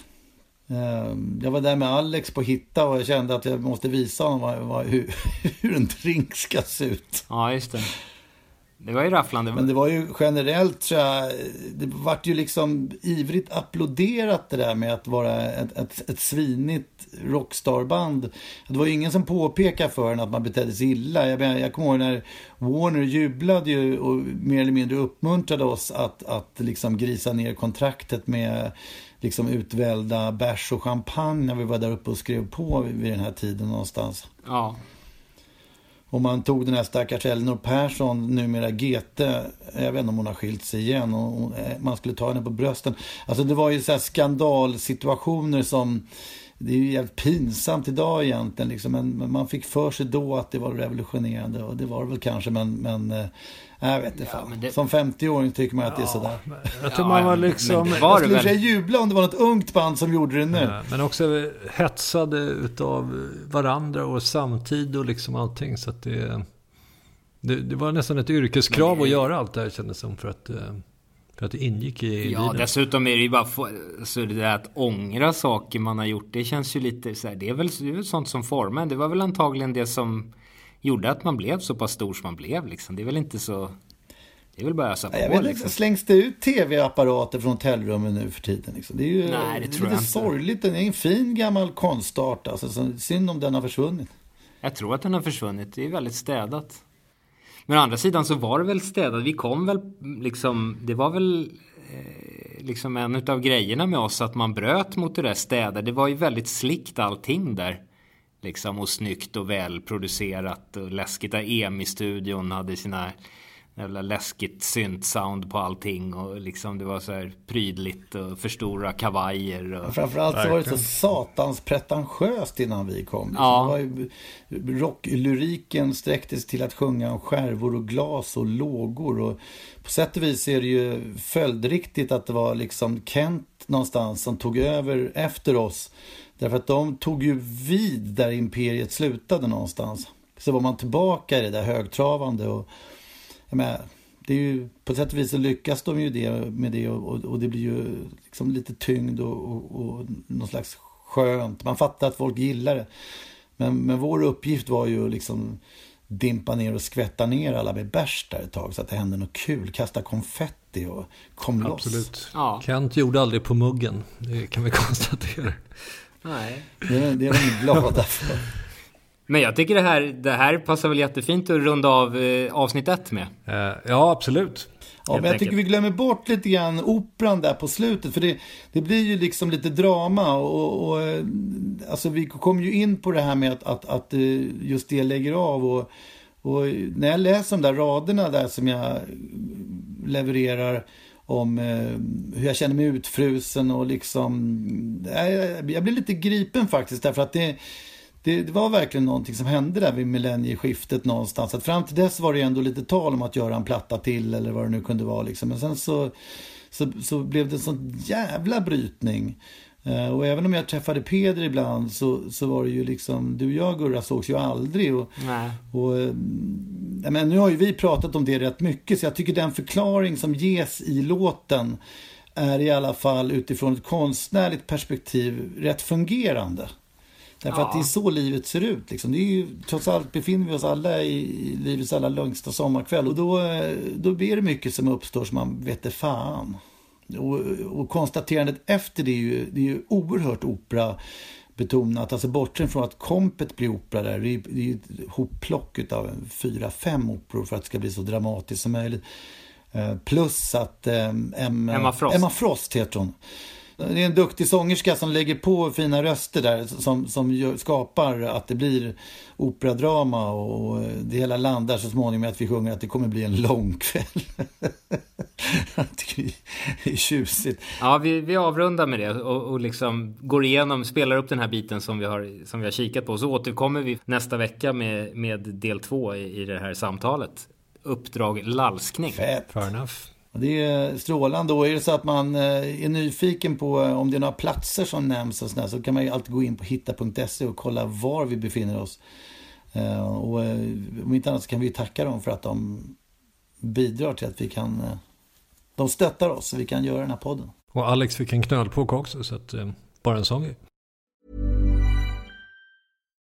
Ehm, jag var där med Alex på Hitta och jag kände att jag måste visa honom vad, vad, hur, *laughs* hur en drink ska se ut. Ja, just det. Det var ju rafflande. Men det var ju generellt tror jag, det vart ju liksom ivrigt applåderat det där med att vara ett, ett, ett svinigt rockstarband. Det var ju ingen som påpekade för en att man betedde sig illa. Jag, jag kommer ihåg när Warner jublade ju och mer eller mindre uppmuntrade oss att, att liksom grisa ner kontraktet med liksom utvälda bärs och champagne när vi var där uppe och skrev på vid den här tiden någonstans. Ja. Och man tog den här stackars Elinor Persson, numera GT, jag vet inte om hon har skilt sig igen, och eh, man skulle ta henne på brösten. Alltså det var ju så här skandalsituationer som, det är ju jävligt pinsamt idag egentligen liksom, men man fick för sig då att det var revolutionerande. Och det var det väl kanske, men, men eh, jag vet inte fan. Det... Som 50-åring tycker man att det är sådär. Jag tror man var liksom... Men jag skulle säga jubla om det var något ungt band som gjorde det nu. Ja, men också hetsade utav varandra och samtid och liksom allting. Så att det, det, det var nästan ett yrkeskrav men... att göra allt det här kändes som. För att, eh, för att det ingick i Ja, livet. dessutom är det ju bara... så det där att ångra saker man har gjort. Det känns ju lite så här, Det är väl, det är väl sånt som formar. Det var väl antagligen det som gjorde att man blev så pass stor som man blev. Liksom. Det är väl inte så... Det är väl bara att ösa på. Jag vet, liksom. Slängs det ut tv-apparater från hotellrummen nu för tiden? Liksom? Det är ju Nej, det lite sorgligt. Det är en fin gammal konstart. Alltså, så synd om den har försvunnit. Jag tror att den har försvunnit. Det är väldigt städat. Men å andra sidan så var det väl städat. Vi kom väl liksom... Det var väl eh, liksom en av grejerna med oss att man bröt mot det där städade. Det var ju väldigt slickt allting där. Liksom och snyggt och välproducerat och läskigt. EMI-studion hade sina jävla läskigt synt-sound på allting och liksom det var så här prydligt och för stora kavajer. Och... Framförallt så var det så satans pretentiöst innan vi kom. Ja. Rocklyriken sträcktes till att sjunga om skärvor och glas och lågor. Och på sätt och vis är det ju följdriktigt att det var liksom Kent någonstans som tog över efter oss Därför att de tog ju vid där imperiet slutade någonstans. Så var man tillbaka i det där högtravande. Och, jag menar, det är ju, på sätt och vis så lyckas de ju det, med det och, och det blir ju liksom lite tyngd och, och, och någon slags skönt. Man fattar att folk gillar det. Men, men vår uppgift var ju liksom dimpa ner och skvätta ner alla med bärs där ett tag så att det hände något kul. Kasta konfetti och kom Absolut. loss. Absolut. Ja. Kent gjorde aldrig på muggen. Det kan vi *laughs* konstatera. Nej. Det, det är de glada för. Men jag tycker det här, det här passar väl jättefint att runda av eh, avsnitt ett med. Uh, ja, absolut. Ja, men jag tycker vi glömmer bort lite grann operan där på slutet. För det, det blir ju liksom lite drama. Och, och, eh, alltså vi kommer ju in på det här med att, att, att eh, just det lägger av. Och, och när jag läser de där raderna där som jag levererar om eh, hur jag känner mig utfrusen och liksom... Eh, jag blev lite gripen faktiskt därför att det, det, det, var verkligen någonting som hände där vid millennieskiftet någonstans. Att fram till dess var det ändå lite tal om att göra en platta till eller vad det nu kunde vara. Liksom. Men sen så, så, så blev det en sån jävla brytning. Eh, och även om jag träffade Peder ibland så, så var det ju liksom, du och jag Gurra sågs ju aldrig. Och, Nej. och, eh, men nu har ju vi pratat om det rätt mycket så jag tycker den förklaring som ges i låten är i alla fall utifrån ett konstnärligt perspektiv rätt fungerande. Därför ja. att det är så livet ser ut. Liksom. Det är ju, trots allt befinner vi oss alla i, i livets allra längsta sommarkväll. Och då, eh, då blir det mycket som uppstår som man vet fan. Och, och konstaterandet efter det är ju, det är ju oerhört opera betonat. Alltså bortsett från att kompet blir opera där. Det är, det är ett hopplock av fyra, fem operor för att det ska bli så dramatiskt som möjligt. Eh, plus att eh, Emma, Emma, Frost. Emma Frost heter hon. Det är en duktig sångerska som lägger på fina röster där som, som gör, skapar att det blir operadrama och det hela landar så småningom med att vi sjunger att det kommer bli en lång kväll. *laughs* det är tjusigt. Ja, vi, vi avrundar med det och, och liksom går igenom, spelar upp den här biten som vi har, som vi har kikat på. Så återkommer vi nästa vecka med, med del två i, i det här samtalet. Uppdrag lalskning. Fett. Fair enough. Det är strålande. Och är det så att man eh, är nyfiken på eh, om det är några platser som nämns och sådär, så kan man ju alltid gå in på hitta.se och kolla var vi befinner oss. Eh, och om inte annat så kan vi tacka dem för att de bidrar till att vi kan... De stöttar oss så vi kan göra den här podden. Och Alex fick en knölpåk också, så att, bara en sån grej.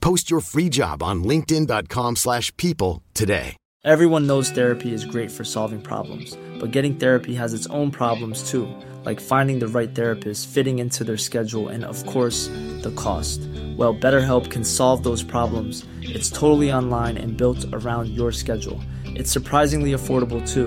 Post your free job on linkedin.com slash people today. Everyone knows therapy is great for solving problems, but getting therapy has its own problems too, like finding the right therapist, fitting into their schedule, and of course, the cost. Well, BetterHelp can solve those problems. It's totally online and built around your schedule. It's surprisingly affordable too.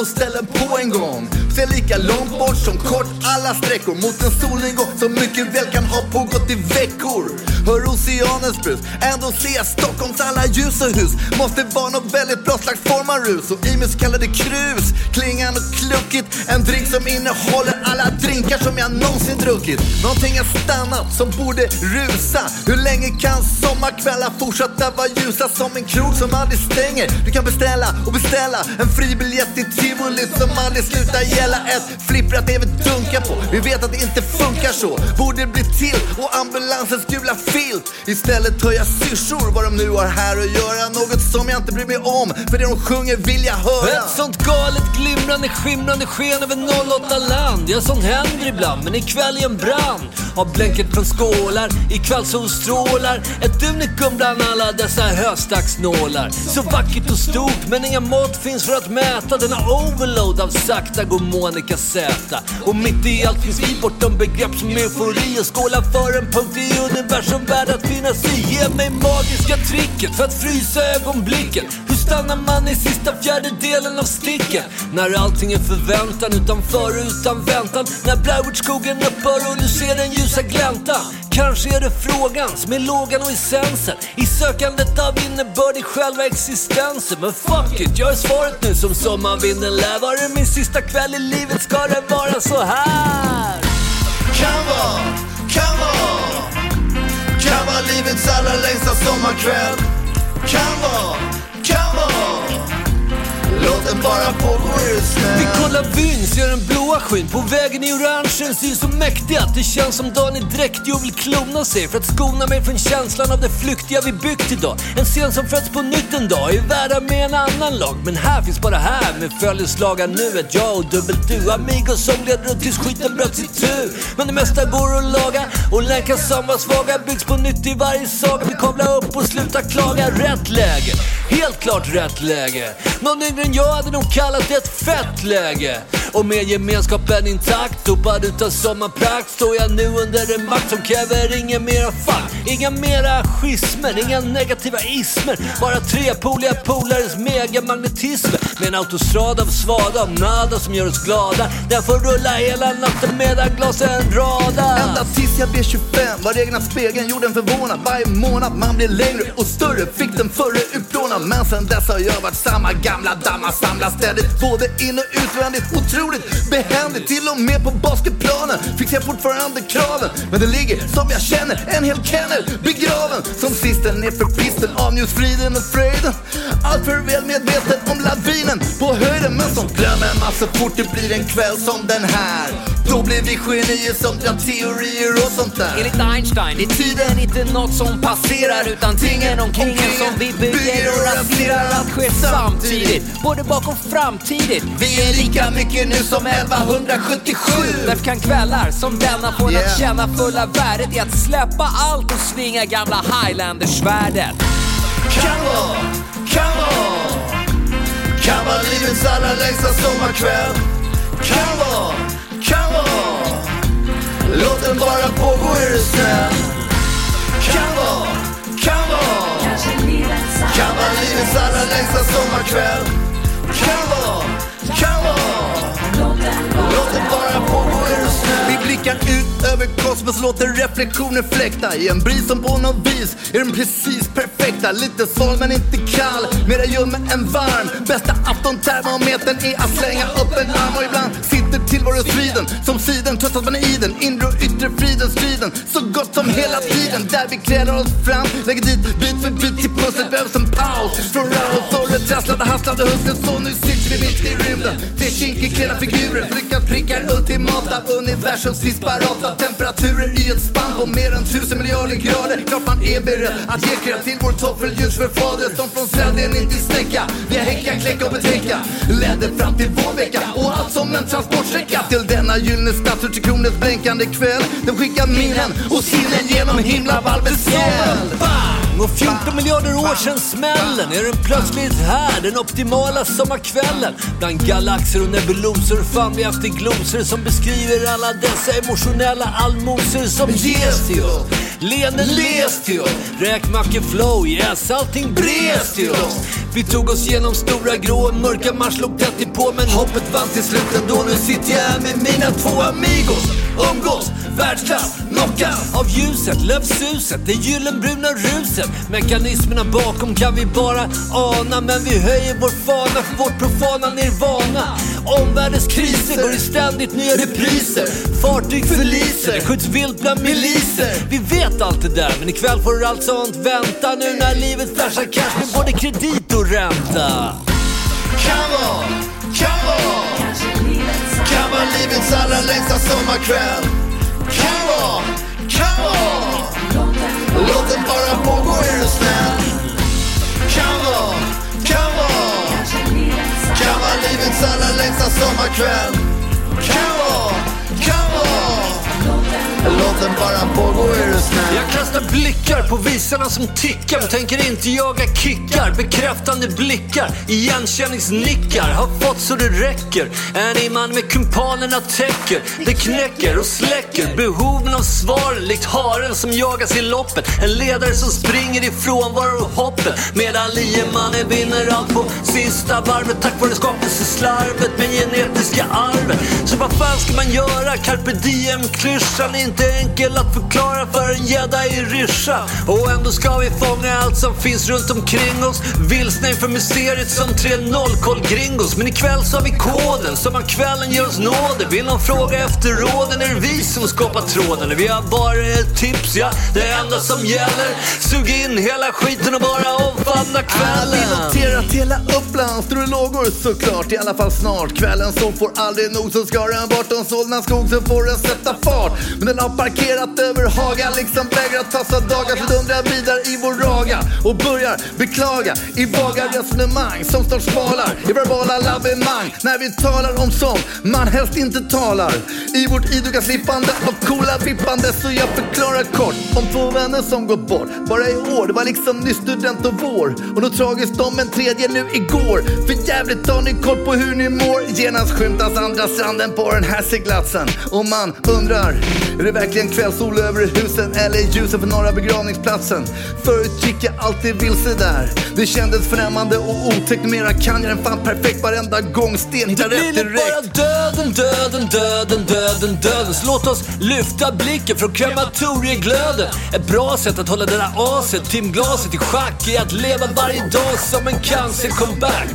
och ställen på en gång. Ser lika långt bort som kort alla sträckor mot en solnedgång som mycket väl kan ha pågått i veckor. Hör oceanens brus, ändå ser jag Stockholms alla ljus och hus. Måste vara något väldigt bra slags form av rus. Och i mig så kallade krus, klingan och kluckigt. En drink som innehåller alla drinkar som jag någonsin druckit. Någonting har stannat som borde rusa. Hur länge kan sommarkvällar fortsatta vara ljusa som en krog som aldrig stänger. Du kan beställa och beställa en fribiljett till tivoli som aldrig slutar gälla. Ett flipprat TV dunka på. Vi vet att det inte funkar så. Borde bli till och ambulansens gula filt. Istället hör jag syrsor vad de nu har här att göra. Något som jag inte bryr mig om. För det de sjunger vill jag höra. Ett sånt galet glimrande skimrande sken över 08 land. Ja, sånt händer ibland. Men ikväll är en brand. Av blänket från skålar. Ikväll solstrålar. Ett unikum bland alla dessa höstacksnålar. Så vackert och stort men inga mått finns för att mäta denna overload av sakta går Monica Z. Och mitt i allt finns vi bortom begrepp som eufori och skålar för en punkt i universum värd att finnas i. ge mig magiska tricket för att frysa ögonblicken. Hur stannar man i sista fjärdedelen av sticken? När allting är förväntan, utan före, utan väntan. När skogen upphör och du ser den ljusa gläntan. Kanske är det frågan som är lågan och essensen i sökandet av innebörd i själva existensen. Men fuck it, jag är svaret nu som sommarvinden lär. Var det min sista kväll i livet ska det vara så här. Kan vara, kan vara Kan vara livets allra längsta sommarkväll Kan vara, kan vara Låt den bara pågå är du Vi kollar vyn, ser den blåa skyn. På vägen i orangen syns så mäktig att det känns som dagen är dräktig och vill klona sig För att skona mig från känslan av det flyktiga vi byggt idag. En scen som föds på nytt en dag är värda med en annan lag. Men här finns bara här med följeslagar nu Ett jag och dubbel du, amigos som leder runt tills skiten bröt sitt tur. Men det mesta går att laga och länkar var svaga Byggs på nytt i varje saga. Vi kavlar upp och slutar klaga. Rätt läge, helt klart rätt läge. Någon yngre men jag hade nog kallat det ett fett läge. Och med gemenskapen intakt, dopad utav sommarprakt Står jag nu under en makt som kräver inga mera fuck Inga mera schismer, inga negativa ismer. Bara trepoliga polares megamagnetismer med en autostrad av svada, av nada som gör oss glada. Den får rulla hela natten medan glasen radar. Ända tills jag blev 25 var egna spegeln jorden förvånad. Varje månad man blir längre och större. Fick den förre utplånad Men sen dess har jag varit samma gamla damma Samlar ständigt både in och utvändigt Otroligt behändigt. Till och med på basketplanen Fixar jag fortfarande kraven. Men det ligger som jag känner en hel kennel begraven. Som sisten nerför pisten av njutfriden och fröjden Allt för väl medveten om lavinen på höjden Men som glömmer man så fort det blir en kväll som den här Då blir vi genier som drar teorier och sånt där Enligt Einstein är tiden inte något som passerar utan tingen omkring en som vi bygger och raserar. Allt sker samtidigt, både bak och framtidigt. Vi är lika mycket nu som 1177 Därför kan kvällar som denna få en Yeah. att känna fulla värdet i att släppa allt och svinga gamla Highlander-svärdet. Kan vara, kan vara Kan vara livets allra längsta sommarkväll. Kan vara, kan vara. Låt den bara pågå är du snäll. Kan vara, kan vara. Kan vara livets allra längsta sommarkväll. Kan vara, kan vara. Låt den bara blickar ut över kosmos, låter reflektioner fläkta I en bris som på något vis är den precis perfekta. Lite sval men inte kall, mera ljum än varm. Bästa aftontermometern är att slänga upp en arm Och ibland sitter tillvarostriden som siden Tröttas man i den, inre och yttre friden striden Så gott som hela tiden. Där vi krälar oss fram Lägger dit bit för bit till pusslet. Behövs en paus Från Raoul trasslade, hasslade hösten Så nu sitter vi mitt i rymden. Till kinkig klena figurer, lyckat prickar ultimata Universums disparata temperaturer i ett spann på mer än tusen miljarder grader. Klart man är beredd att ge cred till vår toffeldjursförfader Som från sälden in till snäcka Via häcka, kläcka och betäcka Ledde fram till vår vecka och allt som en transport kortsträcka Till denna gyllene stadsur till kronens blänkande kväll. Den skickar minnen och sinnen genom himlavalvets fjäll. Och 14 miljarder år sedan smällen är den plötsligt här, den optimala sommarkvällen. Bland galaxer och nebulosor fann vi efter glosor som beskriver alla dessa emotionella allmosor som ges till oss. Leenden les till oss, räkmackeflow, yes, allting bres till oss. Vi tog oss genom stora grå mörka mars låg tätt på men hoppet vann till slut ändå. Nu sitter jag här med mina två amigos, umgås, världsklass, knockout av ljuset, lövsuset, det gyllenbruna ruset. Mekanismerna bakom kan vi bara ana men vi höjer vår fana för vårt profana nirvana. Omvärldens kriser går i ständigt nya repriser. Fartyg förliser, det skjuts vilt bland miliser. Vi vet allt det där men ikväll får allt sånt vänta nu när livet flashar cash med både kredit och ränta. Kan on, kan on. Kan vara livets allra längsta sommarkväll Kan on. Längsta Come on, come on. Låt den bara pågå jag kastar blickar på visarna som tickar men tänker inte jaga kickar. Bekräftande blickar, igenkänningsnickar har fått så det räcker. En man med kumpanerna täcker. Det knäcker och släcker behoven av svar likt haren som jagas i loppet. En ledare som springer ifrån var och hoppet. Medan liemannen vinner allt på sista varvet tack vare skapelseslarvet med genetiska arvet. Så vad fan ska man göra? Carpe diem-klyschan är inte enkel att förklara bara för en gädda i ryscha. Och ändå ska vi fånga allt som finns runt omkring oss. Vilsna inför mysteriet som tre nollkoll gringos. Men ikväll så har vi koden, som av kvällen ger oss nåder. Vill någon fråga efter råden är det vi som skapar tråden. Vi har bara ett tips, ja, det enda som gäller. Sug in hela skiten och bara omfamna kvällen. Vi Noterat hela Uppland står det lågor såklart, i alla fall snart. Kvällen som får aldrig nog så ska den bort om Solna skog så får den sätta fart. Men den har parkerat över Haga, liksom vägrar tassa dagar. Så dundrar vidare i vår raga och börjar beklaga i vaga resonemang som snart svalar i verbala lavemang. När vi talar om sånt man helst inte talar. I vårt idoga slippande av coola vippande så jag förklarar kort om två vänner som gått bort. Bara i år, det var liksom nyss student och vår. Och något tragiskt om en tredje nu igår. För jävligt har ni koll på hur ni mår. Genast skymtas andra stranden på den här seglatsen. Och man undrar, är det verkligen kvällssol över husen eller ljusen på norra begravningsplatsen? Förut gick jag alltid vilse där. Det kändes förnämande och otäckt. Mera kan jag den fan perfekt varenda gång. Sten hittar Det rätt blir direkt. bara döden, döden, döden, döden, döden. Så låt oss lyfta blicken från krematorieglöden. Ett bra sätt att hålla det där aset, timglaset i schack är att leva varje dag som en cancer-comeback.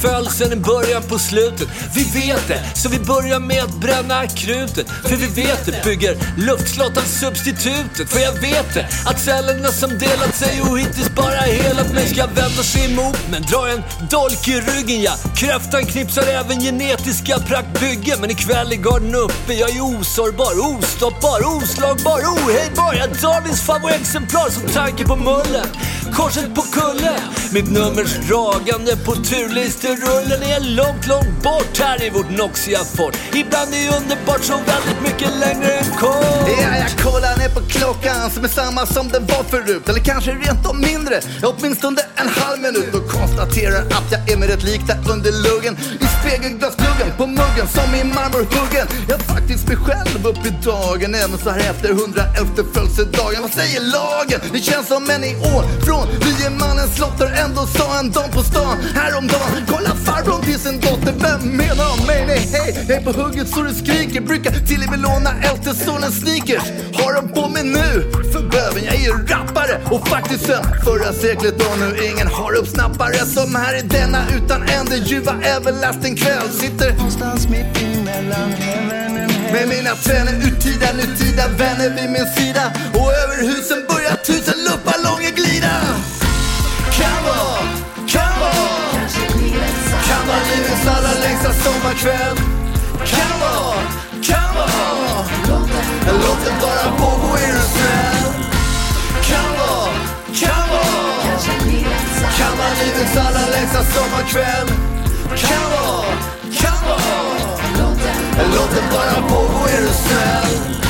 Födelsen i början på slutet. Vi vet det, så vi börjar med att bränna krutet. För vi vet det, bygger luftslott av substitutet. För jag vet det, att cellerna som delat sig och hittills bara helat mig ska vända sig emot men drar en dolk i ryggen ja. Kräftan knipsar även genetiska praktbyggen. Men ikväll är garden uppe, jag är osårbar, ostoppbar, oslagbar, ohejdbar. Jag är Darwins favoritexemplar som tanke på mullen. Korset på kullen, mitt nummers dragande på turlistor. Rullen är långt, långt bort här i vårt noxiga fort. Ibland är underbart så väldigt mycket längre än kort. Ja, jag kollar ner på klockan som är samma som den var förut. Eller kanske rent om mindre, åtminstone en halv minut. Och konstaterar att jag är mig rätt lik där under luggen. I spegelglasgluggen, på muggen som i marmorhuggen. Jag är faktiskt mig själv upp i dagen, även så här efter 111 födelsedagen. Vad säger lagen? Det känns som en i år från liemannens slott. Ändå sa en dam på stan häromdagen. Kolla farbrorn till sin dotter, vem menar mig? Nej, hej, jag är på hugget så det skriker. Brukar till och med låna äldste sonens sneakers. Har de på mig nu? För böven, jag är ju rappare och faktiskt sen förra seklet och nu ingen har uppsnappare som här i denna utan ände ljuva everlasting kväll sitter någonstans mitt emellan med mina tvenne urtida, nutida vänner vid min sida och över husen börjar tusen luftballonger glida. Come on! Kan vara livets allra längsta sommarkväll. Kan vara, kan vara, låt det bara pågå är du snäll. Kan vara, kan vara, kan vara livets allra längsta sommarkväll. Kan vara, kan vara, låt det bara pågå är du snäll.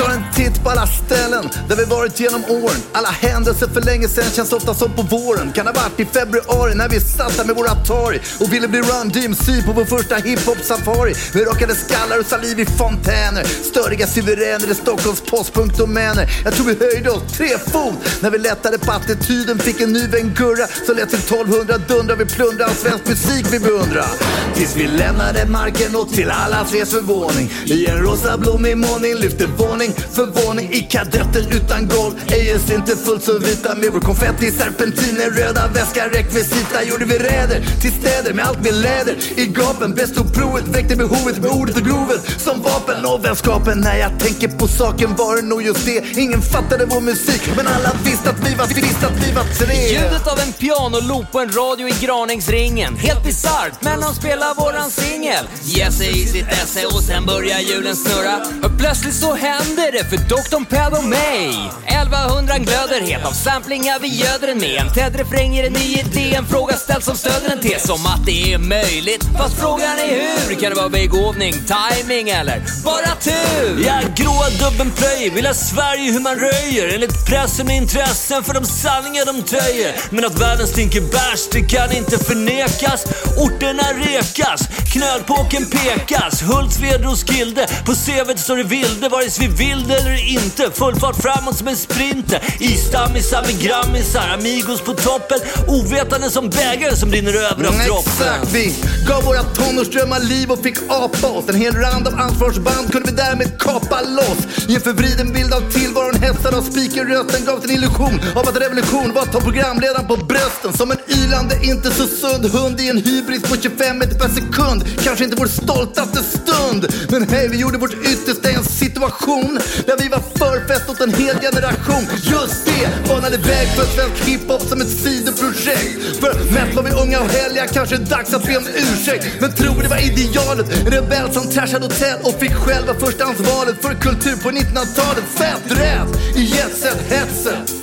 Vi tar på alla ställen där vi varit genom åren. Alla händelser för länge sedan känns ofta som på våren. Kan ha varit i februari när vi satt där med vår Atari och ville bli Run DMC på vår första hiphop-safari. Med rakade skallar och saliv i fontäner. Störiga suveräner i Stockholms postpunktdomäner. Jag tror vi höjde oss tre fot när vi lättade på attityden. Fick en ny vän Gurra som lät till 1200 dundra. Vi plundrade svensk musik vi beundrar. Tills vi lämnade marken och till allas res förvåning. I en rosa blommig målning lyfte våning för våning i kadetter utan golv. AS inte fullt så vita med vår konfetti, serpentiner, röda väskar, rekvisita. Gjorde vi räder till städer med allt med läder i gapen. Bäst tog provet, väckte behovet med ordet och grovet som vapen och vänskapen. När jag tänker på saken var det nog just det. Ingen fattade vår musik, men alla visste att vi var, visste att vi var tre. Ljudet av en pianoloop på en radio i Graningsringen. Helt bisarrt, men de spelar våran singel. Jesse i sitt esse och sen börjar hjulen snurra. Och plötsligt så händer det för Dr. Ped och mig. 1100 glöder het av samplingar vi göder den med. En Ted-refräng ger en ny idé, en fråga ställs som stöder en tes. om att det är möjligt, fast frågan är hur? Kan det vara begåvning, timing eller bara tur? Ja, gråa dubben plöjer, vill ha Sverige hur man röjer. Enligt pressen med intressen för de sanningar de töjer. Men att världen stinker bärs, det kan inte förnekas. Orterna rekas, knölpåken pekas. Hultsfred och Skilde, på CVt står det vilde. Vare sig vi vill det eller inte. Full fart framåt som en sprinter. Isstammisar med grammisar, amigos på toppen. Ovetande som bägare som rinner över av droppen. Exakt, vi gav våra tonårsdrömmar liv och fick apa oss. En hel rand av ansvarsband kunde vi därmed kapa loss. I en förvriden bild av tillvaron hetsad av speakerrösten gavs en illusion av att revolution var att ta programledaren på brösten. Som en ylande, inte så sund hund i en hybris på 25 meter per sekund. Kanske inte vår stoltaste stund. Men hej, vi gjorde vårt yttersta i en situation där vi var förfest åt en hel generation. Just det, banade väg för svensk hiphop som ett sidoprojekt. För mest var vi unga och heliga, kanske dags att be om ursäkt. Men tror det var idealet, en rebell som trashade hotell och fick själva förstahandsvalet för kultur på 1900-talet. Fett rätt i jetset, hetset.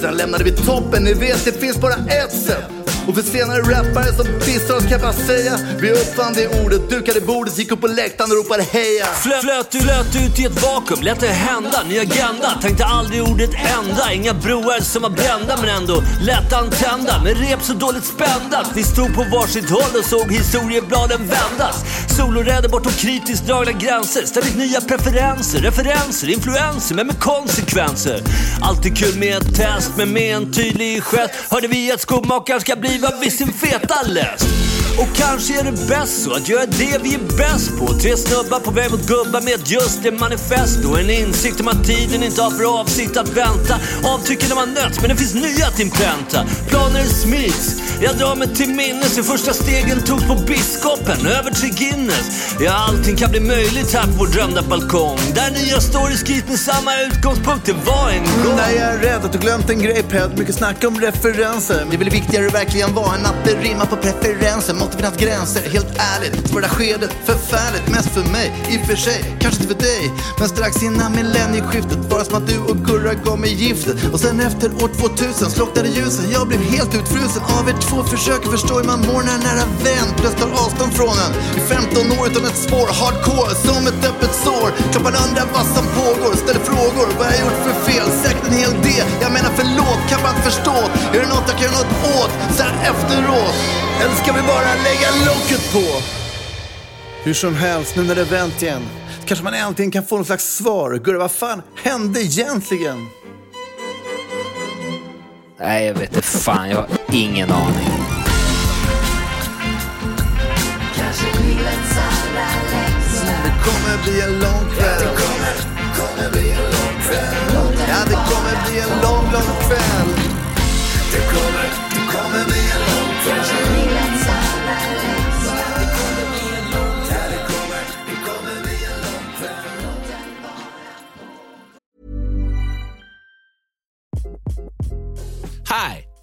Sen lämnade vi toppen, ni vet det finns bara ett sätt. Och för senare rappare som dissar oss kan jag bara säga Vi uppfann det ordet, dukade bordet, gick upp på läktaren och ropade heja. Flöt, flöt, flöt ut i ett vakuum, lät det hända, ny agenda. Tänkte aldrig ordet ända, inga broar som var brända men ändå lätt antända Med rep så dåligt spända vi stod på varsitt håll och såg historiebladen vändas. Soloräder bortom kritiskt dragna gränser, ständigt nya preferenser, referenser, influenser men med konsekvenser. Alltid kul med ett test men med en tydlig gest. Hörde vi att skomakaren ska bli vad vid sin feta läst och kanske är det bäst så att göra det vi är bäst på. Tre snubbar på väg mot gubbar med just det manifest och en insikt om att tiden inte har för avsikt att vänta. Avtrycken har man nött men det finns nya att inpränta. Planer smids. Jag drar mig till minnes hur första stegen togs på Biskopen, över till Guinness. Ja, allting kan bli möjligt här på vår drömda balkong. Där nya stories skrivs med samma utgångspunkt det var en gång. Nej, jag är rädd att du glömt en grej Ped. Mycket snack om referenser. Det är väl viktigare verkligen vara än att det rimmar på preferenser. Måste finnas gränser, helt ärligt. För det här skedet, förfärligt. Mest för mig, i och för sig. Kanske inte för dig. Men strax innan millennieskiftet var det som att du och Gurra gav mig giftet. Och sen efter år 2000 slocknade ljusen. Jag blev helt utfrusen av er två försök att förstå hur man mår när en nära vän plötsligt tar avstånd från en. I 15 år utan ett spår, hardcore, som ett öppet sår. Kroppen undrar vad som pågår, ställer frågor. Vad har jag gjort för fel? Säkert en hel del. Jag menar förlåt, kan man inte förstå. Är det något jag kan göra något åt? Så här efteråt. Eller ska vi bara lägga locket på? Hur som helst, nu när det är vänt igen. Kanske man äntligen kan få något slags svar. Gurra, vad fan hände egentligen? Nej, jag vet inte fan. Jag har ingen aning. Det kommer bli en lång kväll. Det kommer, kommer bli en lång kväll. Ja, det kommer bli en lång, lång kväll.